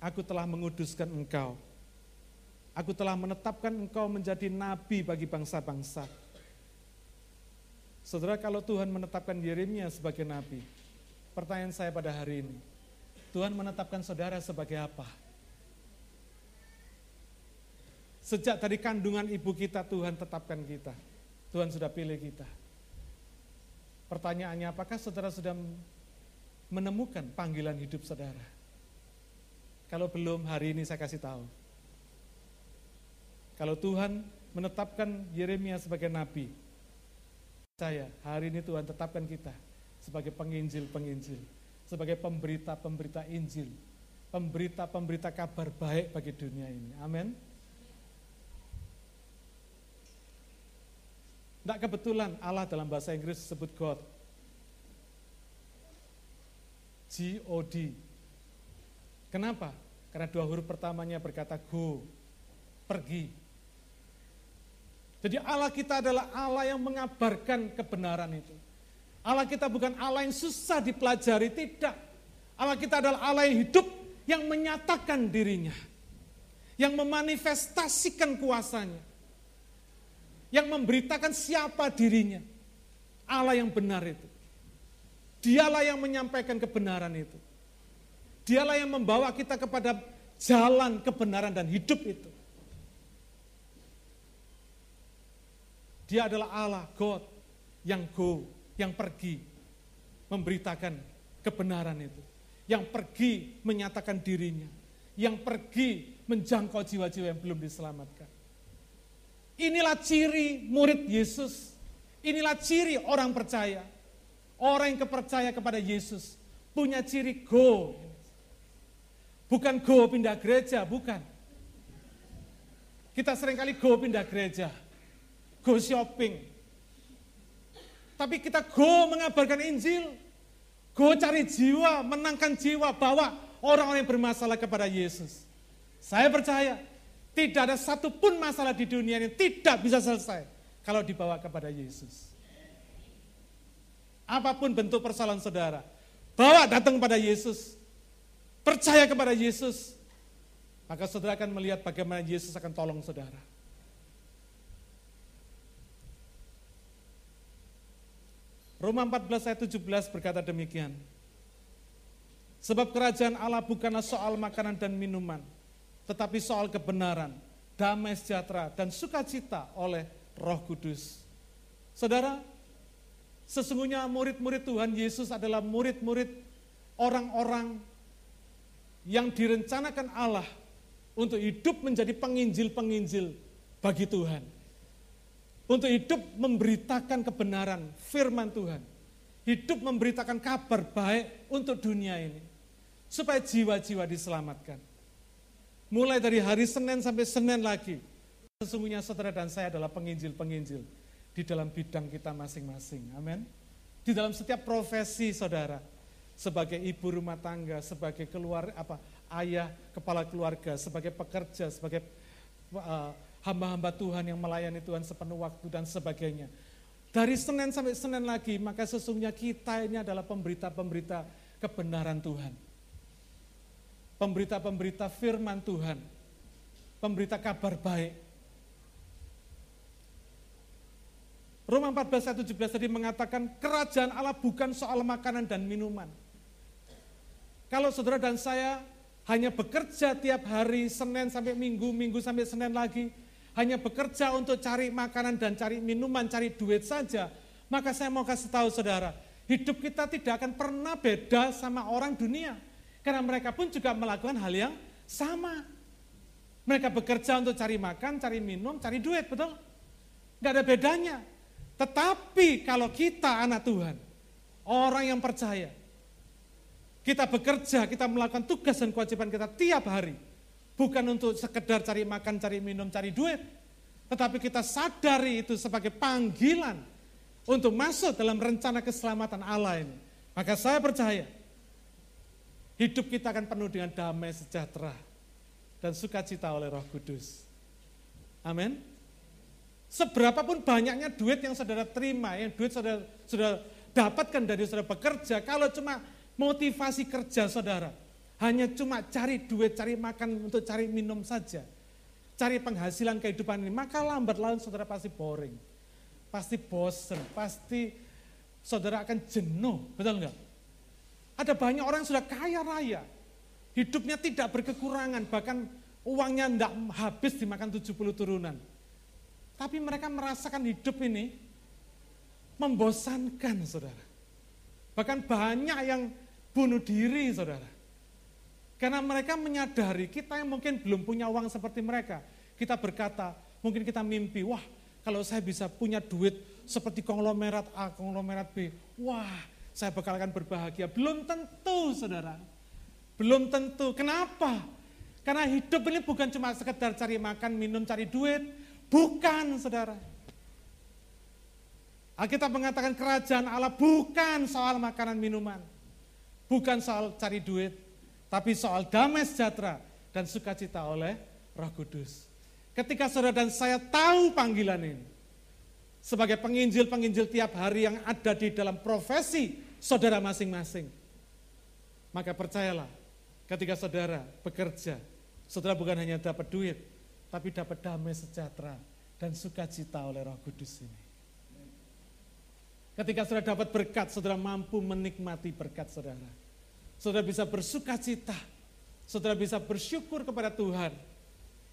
aku telah menguduskan engkau. Aku telah menetapkan engkau menjadi nabi bagi bangsa-bangsa. Saudara, kalau Tuhan menetapkan Yeremia sebagai nabi, pertanyaan saya pada hari ini, Tuhan menetapkan saudara sebagai apa? Sejak dari kandungan ibu kita Tuhan tetapkan kita. Tuhan sudah pilih kita. Pertanyaannya apakah saudara sudah menemukan panggilan hidup saudara? Kalau belum hari ini saya kasih tahu. Kalau Tuhan menetapkan Yeremia sebagai nabi, saya hari ini Tuhan tetapkan kita sebagai penginjil-penginjil, sebagai pemberita-pemberita Injil, pemberita-pemberita kabar baik bagi dunia ini. Amin. Tidak kebetulan Allah dalam bahasa Inggris disebut God. G-O-D. Kenapa? Karena dua huruf pertamanya berkata go, pergi. Jadi Allah kita adalah Allah yang mengabarkan kebenaran itu. Allah kita bukan Allah yang susah dipelajari, tidak. Allah kita adalah Allah yang hidup, yang menyatakan dirinya. Yang memanifestasikan kuasanya yang memberitakan siapa dirinya. Allah yang benar itu. Dialah yang menyampaikan kebenaran itu. Dialah yang membawa kita kepada jalan kebenaran dan hidup itu. Dia adalah Allah, God, yang go, yang pergi, memberitakan kebenaran itu. Yang pergi menyatakan dirinya. Yang pergi menjangkau jiwa-jiwa yang belum diselamatkan. Inilah ciri murid Yesus. Inilah ciri orang percaya. Orang yang kepercaya kepada Yesus. Punya ciri go. Bukan go pindah gereja, bukan. Kita sering kali go pindah gereja. Go shopping. Tapi kita go mengabarkan Injil. Go cari jiwa, menangkan jiwa, bawa orang-orang yang bermasalah kepada Yesus. Saya percaya tidak ada satupun masalah di dunia ini tidak bisa selesai kalau dibawa kepada Yesus. Apa pun bentuk persoalan saudara, bawa datang kepada Yesus. Percaya kepada Yesus. Maka saudara akan melihat bagaimana Yesus akan tolong saudara. Roma 14 ayat 17 berkata demikian. Sebab kerajaan Allah bukanlah soal makanan dan minuman, tetapi soal kebenaran, damai sejahtera, dan sukacita oleh Roh Kudus. Saudara, sesungguhnya murid-murid Tuhan Yesus adalah murid-murid orang-orang yang direncanakan Allah untuk hidup menjadi penginjil-penginjil bagi Tuhan. Untuk hidup memberitakan kebenaran firman Tuhan. Hidup memberitakan kabar baik untuk dunia ini. Supaya jiwa-jiwa diselamatkan. Mulai dari hari Senin sampai Senin lagi. Sesungguhnya saudara dan saya adalah penginjil-penginjil di dalam bidang kita masing-masing. Amin. Di dalam setiap profesi saudara, sebagai ibu rumah tangga, sebagai keluar apa ayah, kepala keluarga, sebagai pekerja, sebagai uh, hamba-hamba Tuhan yang melayani Tuhan sepenuh waktu dan sebagainya. Dari Senin sampai Senin lagi, maka sesungguhnya kita ini adalah pemberita-pemberita kebenaran Tuhan pemberita-pemberita firman Tuhan, pemberita kabar baik. Roma 14 ayat 17 tadi mengatakan kerajaan Allah bukan soal makanan dan minuman. Kalau saudara dan saya hanya bekerja tiap hari Senin sampai Minggu, Minggu sampai Senin lagi, hanya bekerja untuk cari makanan dan cari minuman, cari duit saja, maka saya mau kasih tahu saudara, hidup kita tidak akan pernah beda sama orang dunia. Karena mereka pun juga melakukan hal yang sama. Mereka bekerja untuk cari makan, cari minum, cari duit, betul? Gak ada bedanya. Tetapi kalau kita anak Tuhan, orang yang percaya, kita bekerja, kita melakukan tugas dan kewajiban kita tiap hari. Bukan untuk sekedar cari makan, cari minum, cari duit. Tetapi kita sadari itu sebagai panggilan untuk masuk dalam rencana keselamatan Allah ini. Maka saya percaya, hidup kita akan penuh dengan damai sejahtera dan sukacita oleh roh kudus. Amin. Seberapapun banyaknya duit yang saudara terima, yang duit saudara sudah dapatkan dari saudara bekerja, kalau cuma motivasi kerja saudara. Hanya cuma cari duit, cari makan untuk cari minum saja. Cari penghasilan kehidupan ini, maka lambat laun saudara pasti boring. Pasti bosen, pasti saudara akan jenuh, betul enggak? Ada banyak orang yang sudah kaya raya, hidupnya tidak berkekurangan, bahkan uangnya tidak habis dimakan 70 turunan. Tapi mereka merasakan hidup ini membosankan saudara. Bahkan banyak yang bunuh diri saudara. Karena mereka menyadari kita yang mungkin belum punya uang seperti mereka. Kita berkata, mungkin kita mimpi, wah kalau saya bisa punya duit seperti konglomerat A, konglomerat B, wah saya bakal akan berbahagia. Belum tentu saudara. Belum tentu. Kenapa? Karena hidup ini bukan cuma sekedar cari makan, minum, cari duit. Bukan saudara. Alkitab mengatakan kerajaan Allah bukan soal makanan minuman. Bukan soal cari duit, tapi soal damai sejahtera dan sukacita oleh Roh Kudus. Ketika saudara dan saya tahu panggilan ini, sebagai penginjil-penginjil tiap hari yang ada di dalam profesi saudara masing-masing, maka percayalah, ketika saudara bekerja, saudara bukan hanya dapat duit, tapi dapat damai sejahtera dan sukacita oleh Roh Kudus ini. Ketika saudara dapat berkat, saudara mampu menikmati berkat saudara. Saudara bisa bersuka cita, saudara bisa bersyukur kepada Tuhan,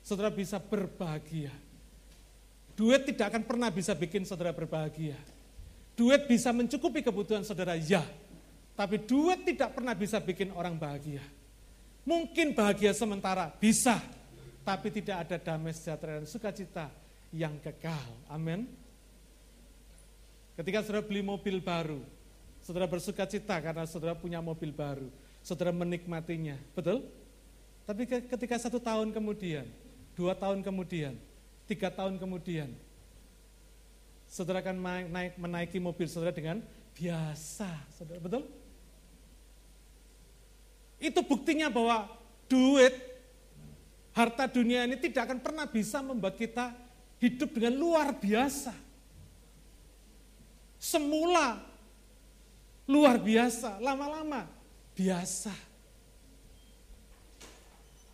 saudara bisa berbahagia. Duit tidak akan pernah bisa bikin saudara berbahagia. Duit bisa mencukupi kebutuhan saudara, ya. Tapi duit tidak pernah bisa bikin orang bahagia. Mungkin bahagia sementara, bisa. Tapi tidak ada damai sejahtera dan sukacita yang kekal. Amin. Ketika saudara beli mobil baru, saudara bersuka cita karena saudara punya mobil baru, saudara menikmatinya, betul? Tapi ketika satu tahun kemudian, dua tahun kemudian, tiga tahun kemudian, saudara akan naik, menaiki mobil saudara dengan biasa, saudara, betul? Itu buktinya bahwa duit, harta dunia ini tidak akan pernah bisa membuat kita hidup dengan luar biasa semula luar biasa, lama-lama biasa.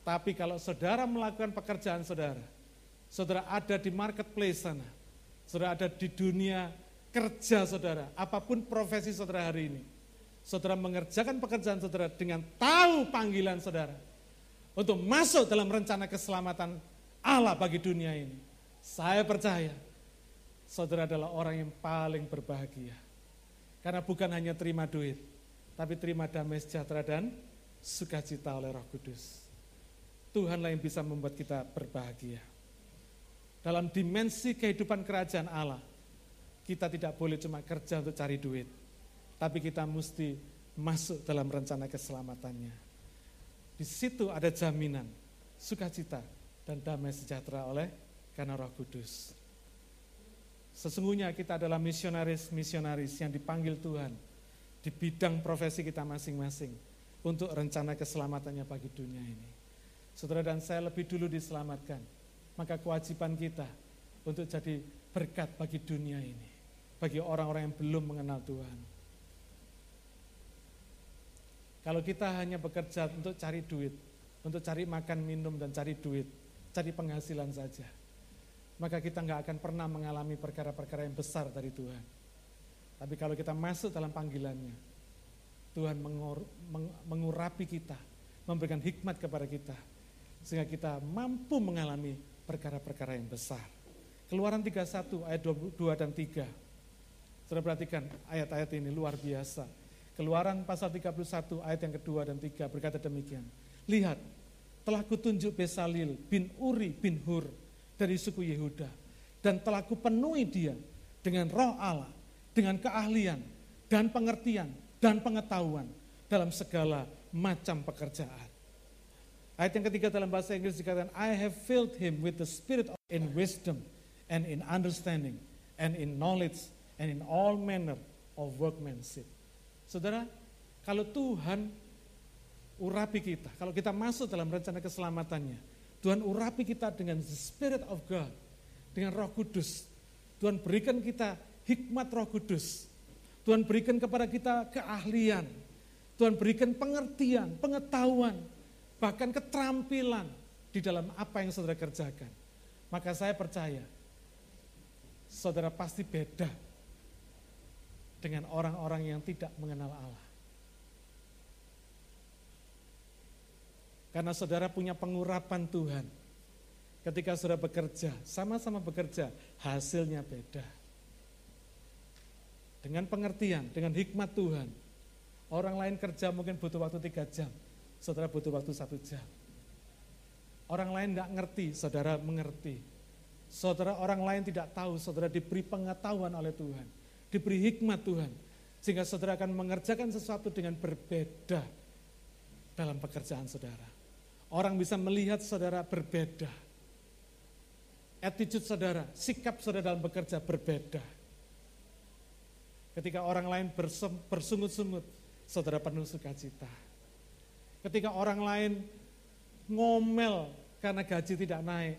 Tapi kalau saudara melakukan pekerjaan saudara, saudara ada di marketplace sana, saudara ada di dunia kerja saudara, apa pun profesi saudara hari ini, saudara mengerjakan pekerjaan saudara dengan tahu panggilan saudara untuk masuk dalam rencana keselamatan Allah bagi dunia ini. Saya percaya saudara adalah orang yang paling berbahagia. Karena bukan hanya terima duit, tapi terima damai sejahtera dan sukacita oleh roh kudus. Tuhanlah yang bisa membuat kita berbahagia. Dalam dimensi kehidupan kerajaan Allah, kita tidak boleh cuma kerja untuk cari duit, tapi kita mesti masuk dalam rencana keselamatannya. Di situ ada jaminan, sukacita, dan damai sejahtera oleh karena roh kudus. Sesungguhnya kita adalah misionaris-misionaris yang dipanggil Tuhan di bidang profesi kita masing-masing untuk rencana keselamatannya bagi dunia ini. Saudara dan saya lebih dulu diselamatkan, maka kewajiban kita untuk jadi berkat bagi dunia ini, bagi orang-orang yang belum mengenal Tuhan. Kalau kita hanya bekerja untuk cari duit, untuk cari makan, minum, dan cari duit, cari penghasilan saja, maka kita nggak akan pernah mengalami perkara-perkara yang besar dari Tuhan. Tapi kalau kita masuk dalam panggilannya, Tuhan mengur, meng, mengurapi kita, memberikan hikmat kepada kita, sehingga kita mampu mengalami perkara-perkara yang besar. Keluaran 31 ayat 22 dan 3. Sudah perhatikan ayat-ayat ini luar biasa. Keluaran pasal 31 ayat yang kedua dan tiga berkata demikian. Lihat, telah kutunjuk Besalil bin Uri bin Hur dari suku Yehuda dan telah kupenuhi dia dengan roh Allah, dengan keahlian dan pengertian dan pengetahuan dalam segala macam pekerjaan. Ayat yang ketiga dalam bahasa Inggris dikatakan, I have filled him with the spirit of in wisdom and in understanding and in knowledge and in all manner of workmanship. Saudara, kalau Tuhan urapi kita, kalau kita masuk dalam rencana keselamatannya, Tuhan urapi kita dengan the spirit of God, dengan roh kudus. Tuhan berikan kita hikmat roh kudus. Tuhan berikan kepada kita keahlian. Tuhan berikan pengertian, pengetahuan, bahkan keterampilan di dalam apa yang saudara kerjakan. Maka saya percaya, saudara pasti beda dengan orang-orang yang tidak mengenal Allah. Karena saudara punya pengurapan Tuhan. Ketika saudara bekerja, sama-sama bekerja, hasilnya beda. Dengan pengertian, dengan hikmat Tuhan. Orang lain kerja mungkin butuh waktu tiga jam saudara butuh waktu satu jam. Orang lain nggak ngerti, saudara mengerti. Saudara orang lain tidak tahu, saudara diberi pengetahuan oleh Tuhan. Diberi hikmat Tuhan. Sehingga saudara akan mengerjakan sesuatu dengan berbeda dalam pekerjaan saudara. Orang bisa melihat saudara berbeda. Attitude saudara, sikap saudara dalam bekerja berbeda. Ketika orang lain bersungut-sungut, saudara penuh sukacita. Ketika orang lain ngomel karena gaji tidak naik,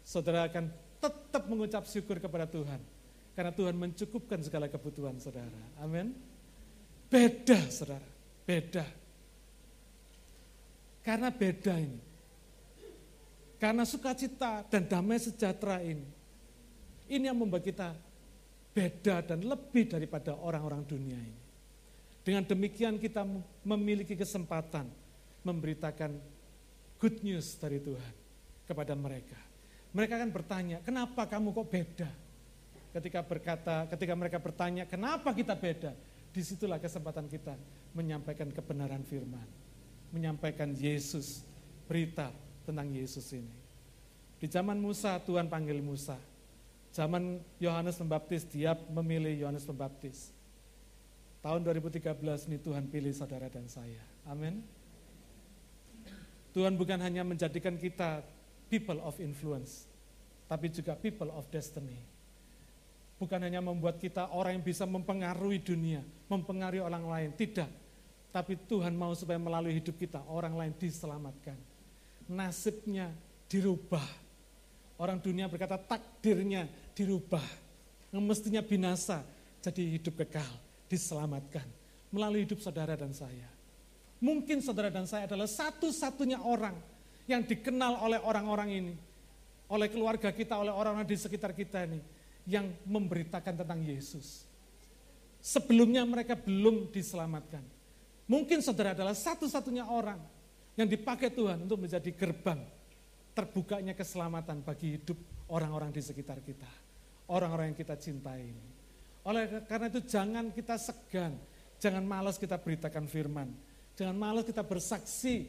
saudara akan tetap mengucap syukur kepada Tuhan. Karena Tuhan mencukupkan segala kebutuhan saudara. Amin. Beda saudara, beda. Karena beda ini. Karena sukacita dan damai sejahtera ini. Ini yang membuat kita beda dan lebih daripada orang-orang dunia ini. Dengan demikian kita memiliki kesempatan memberitakan good news dari Tuhan kepada mereka. Mereka akan bertanya, kenapa kamu kok beda? Ketika berkata, ketika mereka bertanya, kenapa kita beda? Di situlah kesempatan kita menyampaikan kebenaran firman. Menyampaikan Yesus, berita tentang Yesus ini. Di zaman Musa, Tuhan panggil Musa. Zaman Yohanes Pembaptis, dia memilih Yohanes Pembaptis. Tahun 2013 ini Tuhan pilih saudara dan saya. Amin. Tuhan bukan hanya menjadikan kita people of influence, tapi juga people of destiny. Bukan hanya membuat kita orang yang bisa mempengaruhi dunia, mempengaruhi orang lain, tidak. Tapi Tuhan mau supaya melalui hidup kita orang lain diselamatkan. Nasibnya dirubah. Orang dunia berkata takdirnya dirubah. Yang mestinya binasa jadi hidup kekal diselamatkan melalui hidup saudara dan saya. Mungkin saudara dan saya adalah satu-satunya orang yang dikenal oleh orang-orang ini, oleh keluarga kita, oleh orang-orang di sekitar kita ini, yang memberitakan tentang Yesus. Sebelumnya mereka belum diselamatkan. Mungkin saudara adalah satu-satunya orang yang dipakai Tuhan untuk menjadi gerbang terbukanya keselamatan bagi hidup orang-orang di sekitar kita. Orang-orang yang kita cintai. Oleh karena itu jangan kita segan, jangan malas kita beritakan firman. Jangan malas kita bersaksi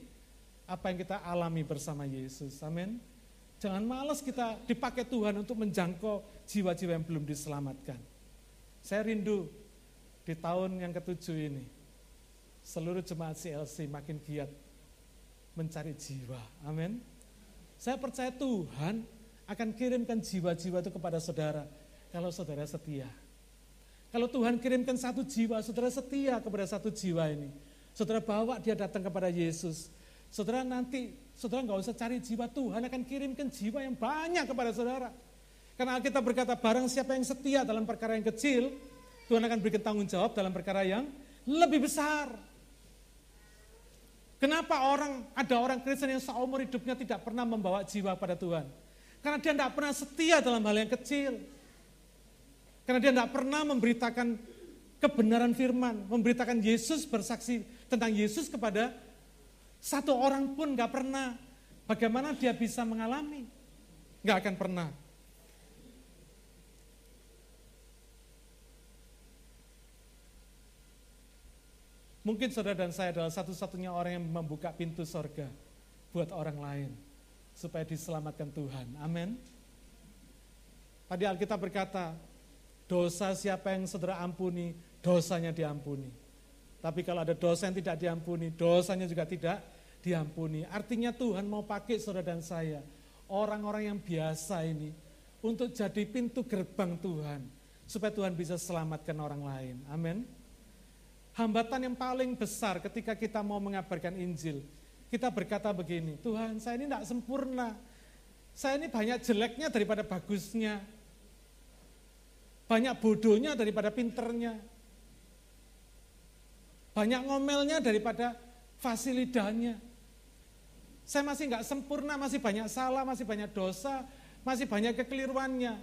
apa yang kita alami bersama Yesus. Amin. Jangan malas kita dipakai Tuhan untuk menjangkau jiwa-jiwa yang belum diselamatkan. Saya rindu di tahun yang ketujuh ini, seluruh jemaat CLC makin giat mencari jiwa. Amin. Saya percaya Tuhan akan kirimkan jiwa-jiwa itu kepada saudara kalau saudara setia. Kalau Tuhan kirimkan satu jiwa, saudara setia kepada satu jiwa ini. Saudara bawa dia datang kepada Yesus. Saudara nanti, saudara nggak usah cari jiwa, Tuhan akan kirimkan jiwa yang banyak kepada saudara. Karena kita berkata, barang siapa yang setia dalam perkara yang kecil, Tuhan akan berikan tanggung jawab dalam perkara yang lebih besar. Kenapa orang ada orang Kristen yang seumur hidupnya tidak pernah membawa jiwa pada Tuhan? Karena dia tidak pernah setia dalam hal yang kecil. Karena dia tidak pernah memberitakan kebenaran firman, memberitakan Yesus bersaksi tentang Yesus kepada satu orang pun nggak pernah. Bagaimana dia bisa mengalami? Nggak akan pernah. Mungkin saudara dan saya adalah satu-satunya orang yang membuka pintu sorga buat orang lain. Supaya diselamatkan Tuhan. Amin. Tadi Alkitab berkata, Dosa siapa yang saudara ampuni, dosanya diampuni. Tapi kalau ada dosa yang tidak diampuni, dosanya juga tidak diampuni. Artinya Tuhan mau pakai saudara dan saya, orang-orang yang biasa ini, untuk jadi pintu gerbang Tuhan. Supaya Tuhan bisa selamatkan orang lain. Amin. Hambatan yang paling besar ketika kita mau mengabarkan Injil, kita berkata begini, Tuhan saya ini tidak sempurna, saya ini banyak jeleknya daripada bagusnya, banyak bodohnya daripada pinternya. Banyak ngomelnya daripada fasilidahnya. Saya masih nggak sempurna, masih banyak salah, masih banyak dosa, masih banyak kekeliruannya.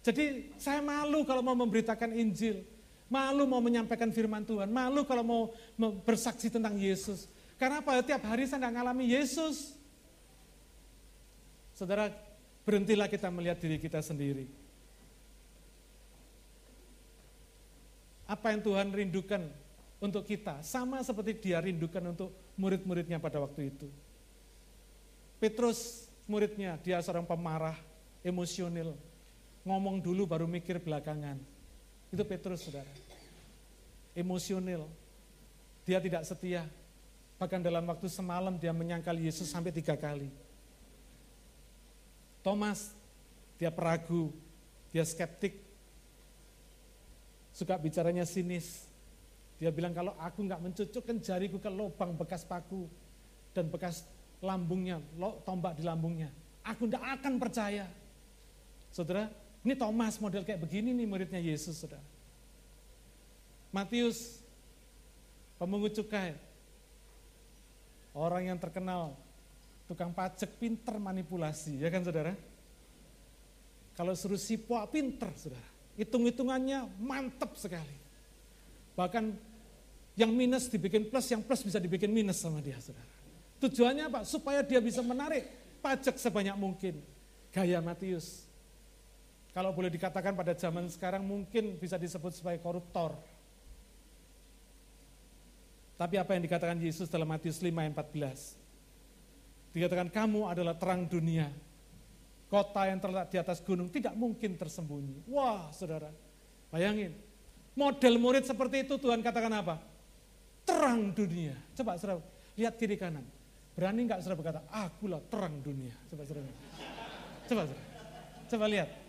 Jadi saya malu kalau mau memberitakan Injil, malu mau menyampaikan firman Tuhan, malu kalau mau bersaksi tentang Yesus. Karena apa? Tiap hari saya nggak ngalami Yesus. Saudara, Berhentilah kita melihat diri kita sendiri. Apa yang Tuhan rindukan untuk kita, sama seperti dia rindukan untuk murid-muridnya pada waktu itu. Petrus muridnya, dia seorang pemarah, emosional, ngomong dulu baru mikir belakangan. Itu Petrus, saudara. Emosional, dia tidak setia. Bahkan dalam waktu semalam dia menyangkal Yesus sampai tiga kali. Thomas, dia peragu, dia skeptik, suka bicaranya sinis. Dia bilang kalau aku nggak mencucukkan jariku ke lubang bekas paku dan bekas lambungnya, tombak di lambungnya, aku tidak akan percaya. Saudara, ini Thomas model kayak begini nih muridnya Yesus, saudara. Matius, pemungut cukai, orang yang terkenal Tukang pajak pinter manipulasi, ya kan saudara? Kalau suruh sipo pinter saudara. Hitung-hitungannya mantap sekali. Bahkan yang minus dibikin plus, yang plus bisa dibikin minus sama dia saudara. Tujuannya apa? Supaya dia bisa menarik pajak sebanyak mungkin. Gaya Matius. Kalau boleh dikatakan pada zaman sekarang mungkin bisa disebut sebagai koruptor. Tapi apa yang dikatakan Yesus dalam Matius 5 ayat 14? Dikatakan kamu adalah terang dunia. Kota yang terletak di atas gunung tidak mungkin tersembunyi. Wah saudara, bayangin. Model murid seperti itu Tuhan katakan apa? Terang dunia. Coba saudara, lihat kiri kanan. Berani nggak saudara berkata, akulah terang dunia. Coba saudara. Coba saudara. Coba lihat.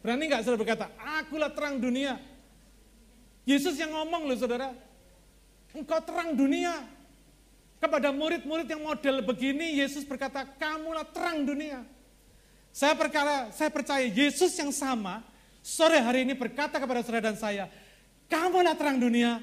Berani nggak saudara berkata, akulah terang dunia. Yesus yang ngomong loh saudara. Engkau terang dunia. Kepada murid-murid yang model begini, Yesus berkata, kamulah terang dunia. Saya perkara, saya percaya Yesus yang sama, sore hari ini berkata kepada saudara dan saya, kamulah terang dunia.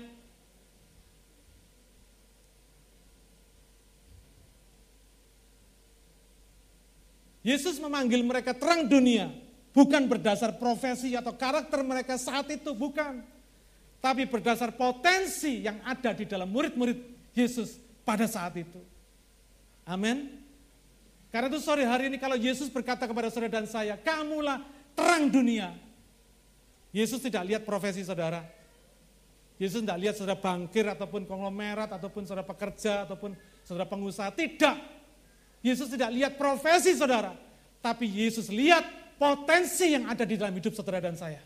Yesus memanggil mereka terang dunia, bukan berdasar profesi atau karakter mereka saat itu, bukan. Tapi berdasar potensi yang ada di dalam murid-murid Yesus pada saat itu. Amin. Karena itu sore hari ini kalau Yesus berkata kepada saudara dan saya, kamulah terang dunia. Yesus tidak lihat profesi saudara. Yesus tidak lihat saudara bangkir ataupun konglomerat ataupun saudara pekerja ataupun saudara pengusaha. Tidak. Yesus tidak lihat profesi saudara. Tapi Yesus lihat potensi yang ada di dalam hidup saudara dan saya.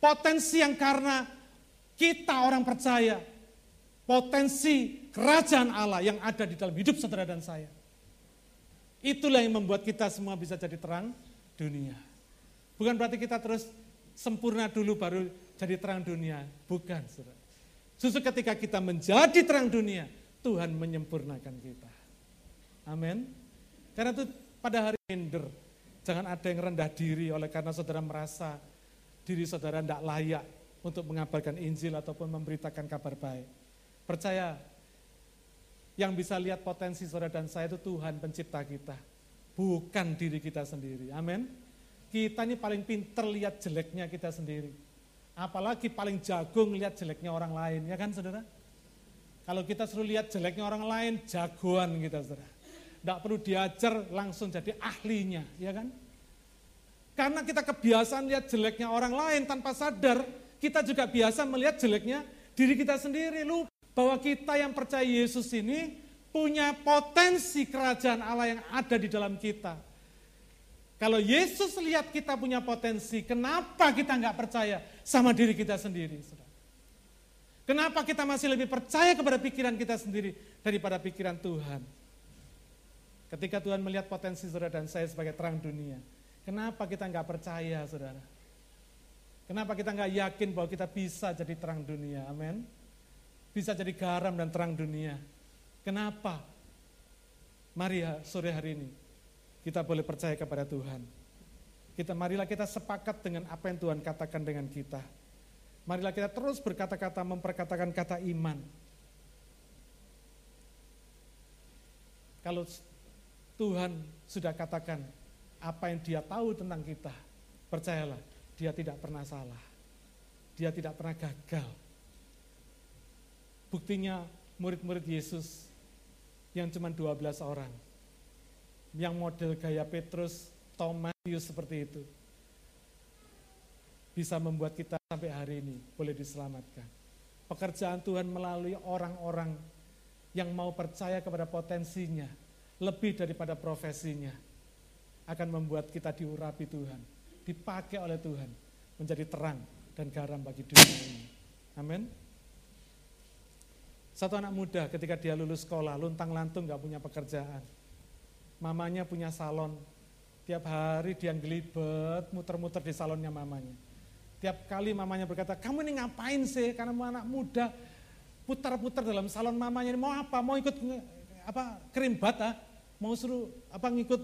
Potensi yang karena kita orang percaya potensi kerajaan Allah yang ada di dalam hidup saudara dan saya. Itulah yang membuat kita semua bisa jadi terang dunia. Bukan berarti kita terus sempurna dulu baru jadi terang dunia. Bukan, saudara. Justru ketika kita menjadi terang dunia, Tuhan menyempurnakan kita. Amin. Karena itu pada hari minder, jangan ada yang rendah diri oleh karena saudara merasa diri saudara tidak layak untuk mengabarkan Injil ataupun memberitakan kabar baik. Percaya, yang bisa lihat potensi saudara dan saya itu Tuhan pencipta kita. Bukan diri kita sendiri. Amin. Kita ini paling pinter lihat jeleknya kita sendiri. Apalagi paling jagung lihat jeleknya orang lain, ya kan saudara? Kalau kita suruh lihat jeleknya orang lain, jagoan kita saudara. Tidak perlu diajar, langsung jadi ahlinya, ya kan? Karena kita kebiasaan lihat jeleknya orang lain tanpa sadar, kita juga biasa melihat jeleknya diri kita sendiri. Lupa bahwa kita yang percaya Yesus ini punya potensi kerajaan Allah yang ada di dalam kita. Kalau Yesus lihat kita punya potensi, kenapa kita nggak percaya sama diri kita sendiri? Kenapa kita masih lebih percaya kepada pikiran kita sendiri daripada pikiran Tuhan? Ketika Tuhan melihat potensi saudara dan saya sebagai terang dunia, kenapa kita nggak percaya saudara? Kenapa kita nggak yakin bahwa kita bisa jadi terang dunia? Amin. Bisa jadi garam dan terang dunia. Kenapa? Mari sore hari ini kita boleh percaya kepada Tuhan. Kita marilah kita sepakat dengan apa yang Tuhan katakan dengan kita. Marilah kita terus berkata-kata memperkatakan kata iman. Kalau Tuhan sudah katakan apa yang dia tahu tentang kita, percayalah, dia tidak pernah salah. Dia tidak pernah gagal. Buktinya murid-murid Yesus yang cuma 12 orang. Yang model gaya Petrus, Thomas seperti itu. Bisa membuat kita sampai hari ini boleh diselamatkan. Pekerjaan Tuhan melalui orang-orang yang mau percaya kepada potensinya, lebih daripada profesinya, akan membuat kita diurapi Tuhan, dipakai oleh Tuhan, menjadi terang dan garam bagi dunia ini. Amin. Satu anak muda ketika dia lulus sekolah, luntang-lantung gak punya pekerjaan. Mamanya punya salon, tiap hari dia ngelibet, muter-muter di salonnya mamanya. Tiap kali mamanya berkata, kamu ini ngapain sih? Karena anak muda, putar-putar dalam salon mamanya ini mau apa? Mau ikut apa krim bata? Mau suruh apa ngikut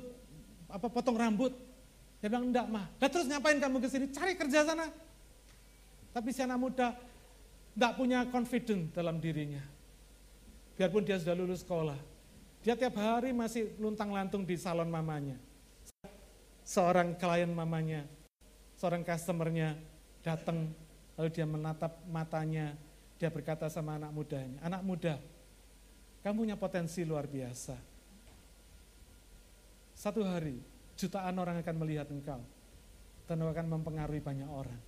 apa potong rambut? Dia bilang enggak mah. Lah terus ngapain kamu ke sini? Cari kerja sana. Tapi si anak muda enggak punya confidence dalam dirinya biarpun dia sudah lulus sekolah. Dia tiap hari masih luntang-lantung di salon mamanya. Seorang klien mamanya, seorang customernya datang, lalu dia menatap matanya, dia berkata sama anak mudanya, anak muda, kamu punya potensi luar biasa. Satu hari, jutaan orang akan melihat engkau, dan akan mempengaruhi banyak orang.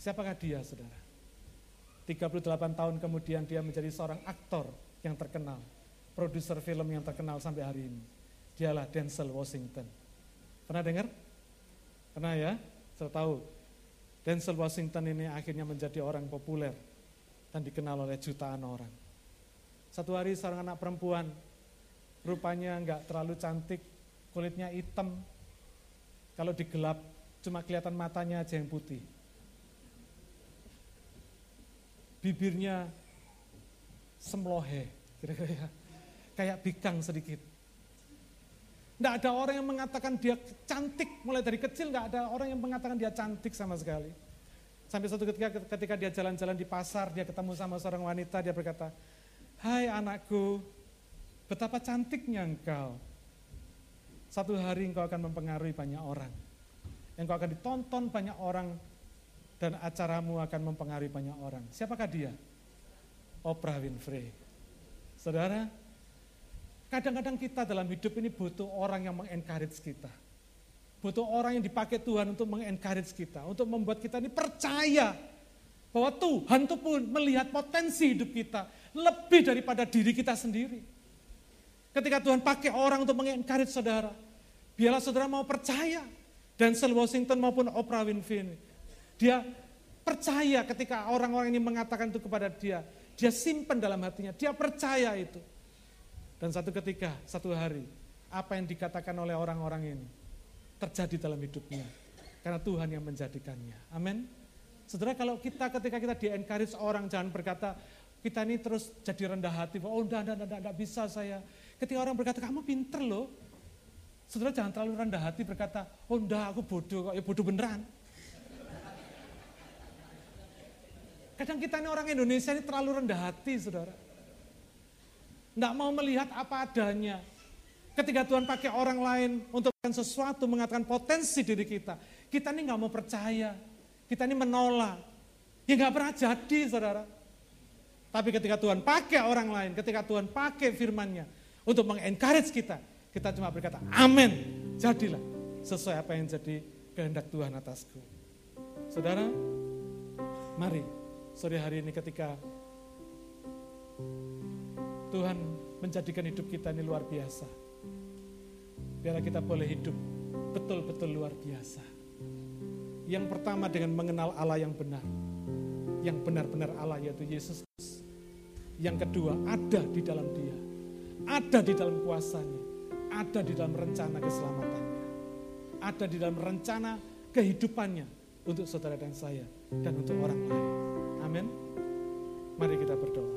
Siapakah dia, saudara? 38 tahun kemudian dia menjadi seorang aktor yang terkenal, produser film yang terkenal sampai hari ini. Dialah Denzel Washington. Pernah dengar? Pernah ya? Saya tahu. Denzel Washington ini akhirnya menjadi orang populer dan dikenal oleh jutaan orang. Satu hari seorang anak perempuan, rupanya nggak terlalu cantik, kulitnya hitam, kalau digelap cuma kelihatan matanya aja yang putih bibirnya semlohe, kira-kira ya. Kayak bikang sedikit. Tidak ada orang yang mengatakan dia cantik, mulai dari kecil nggak ada orang yang mengatakan dia cantik sama sekali. Sampai suatu ketika ketika dia jalan-jalan di pasar, dia ketemu sama seorang wanita, dia berkata, Hai anakku, betapa cantiknya engkau. Satu hari engkau akan mempengaruhi banyak orang. Engkau akan ditonton banyak orang dan acaramu akan mempengaruhi banyak orang. Siapakah dia? Oprah Winfrey. Saudara, kadang-kadang kita dalam hidup ini butuh orang yang mengencourage kita. Butuh orang yang dipakai Tuhan untuk mengencourage kita, untuk membuat kita ini percaya bahwa Tuhan itu pun melihat potensi hidup kita lebih daripada diri kita sendiri. Ketika Tuhan pakai orang untuk mengencourage saudara, biarlah saudara mau percaya. Dan Sel Washington maupun Oprah Winfrey dia percaya ketika orang-orang ini mengatakan itu kepada dia. Dia simpan dalam hatinya, dia percaya itu. Dan satu ketika, satu hari, apa yang dikatakan oleh orang-orang ini terjadi dalam hidupnya. Karena Tuhan yang menjadikannya. Amin. Saudara kalau kita ketika kita di-encourage orang jangan berkata, kita ini terus jadi rendah hati, oh enggak, enggak, enggak, enggak bisa saya. Ketika orang berkata, kamu pinter loh. Saudara jangan terlalu rendah hati berkata, oh enggak aku bodoh kok, ya bodoh beneran. Kadang kita ini orang Indonesia ini terlalu rendah hati, saudara. Tidak mau melihat apa adanya. Ketika Tuhan pakai orang lain untuk melakukan sesuatu, mengatakan potensi diri kita. Kita ini nggak mau percaya. Kita ini menolak. Ya nggak pernah jadi, saudara. Tapi ketika Tuhan pakai orang lain, ketika Tuhan pakai firmannya untuk mengencourage kita, kita cuma berkata, amin, jadilah sesuai apa yang jadi kehendak Tuhan atasku. Saudara, mari sore hari ini ketika Tuhan menjadikan hidup kita ini luar biasa. Biarlah kita boleh hidup betul-betul luar biasa. Yang pertama dengan mengenal Allah yang benar. Yang benar-benar Allah yaitu Yesus. Yang kedua ada di dalam dia. Ada di dalam kuasanya. Ada di dalam rencana keselamatannya. Ada di dalam rencana kehidupannya untuk saudara dan saya dan untuk orang lain. Amin. Mari kita berdoa.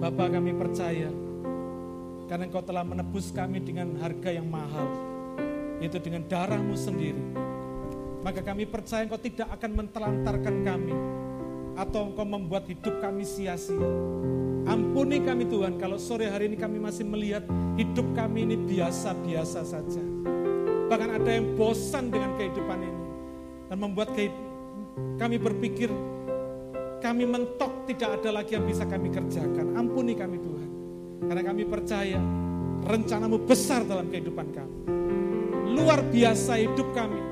Bapak kami percaya karena engkau telah menebus kami dengan harga yang mahal itu dengan darahmu sendiri maka kami percaya engkau tidak akan mentelantarkan kami atau engkau membuat hidup kami sia-sia ampuni kami Tuhan kalau sore hari ini kami masih melihat hidup kami ini biasa-biasa saja bahkan ada yang bosan dengan kehidupan ini dan membuat kami berpikir kami mentok tidak ada lagi yang bisa kami kerjakan. Ampuni kami Tuhan. Karena kami percaya rencanamu besar dalam kehidupan kami. Luar biasa hidup kami.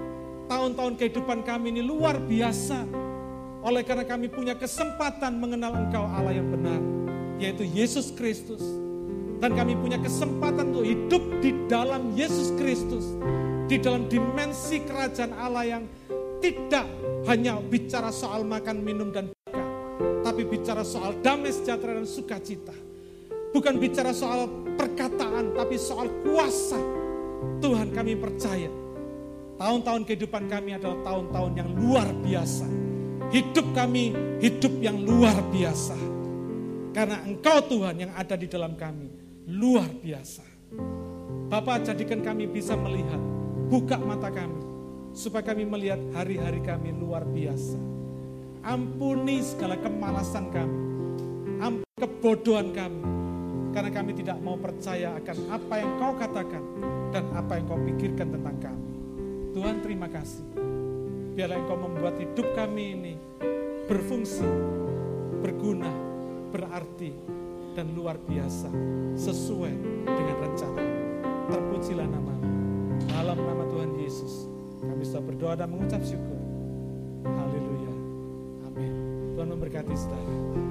Tahun-tahun kehidupan kami ini luar biasa. Oleh karena kami punya kesempatan mengenal Engkau Allah yang benar. Yaitu Yesus Kristus. Dan kami punya kesempatan untuk hidup di dalam Yesus Kristus. Di dalam dimensi kerajaan Allah yang tidak hanya bicara soal makan, minum, dan tapi bicara soal damai sejahtera dan sukacita. Bukan bicara soal perkataan, tapi soal kuasa. Tuhan kami percaya, tahun-tahun kehidupan kami adalah tahun-tahun yang luar biasa. Hidup kami hidup yang luar biasa. Karena Engkau Tuhan yang ada di dalam kami, luar biasa. Bapak jadikan kami bisa melihat, buka mata kami, supaya kami melihat hari-hari kami luar biasa Ampuni segala kemalasan kami. Ampuni kebodohan kami. Karena kami tidak mau percaya akan apa yang kau katakan dan apa yang kau pikirkan tentang kami. Tuhan terima kasih. Biarlah engkau membuat hidup kami ini berfungsi, berguna, berarti, dan luar biasa sesuai dengan rencana. Terpujilah nama dalam nama Tuhan Yesus. Kami sudah berdoa dan mengucap syukur. Haleluya. Tuhan memberkati saudara.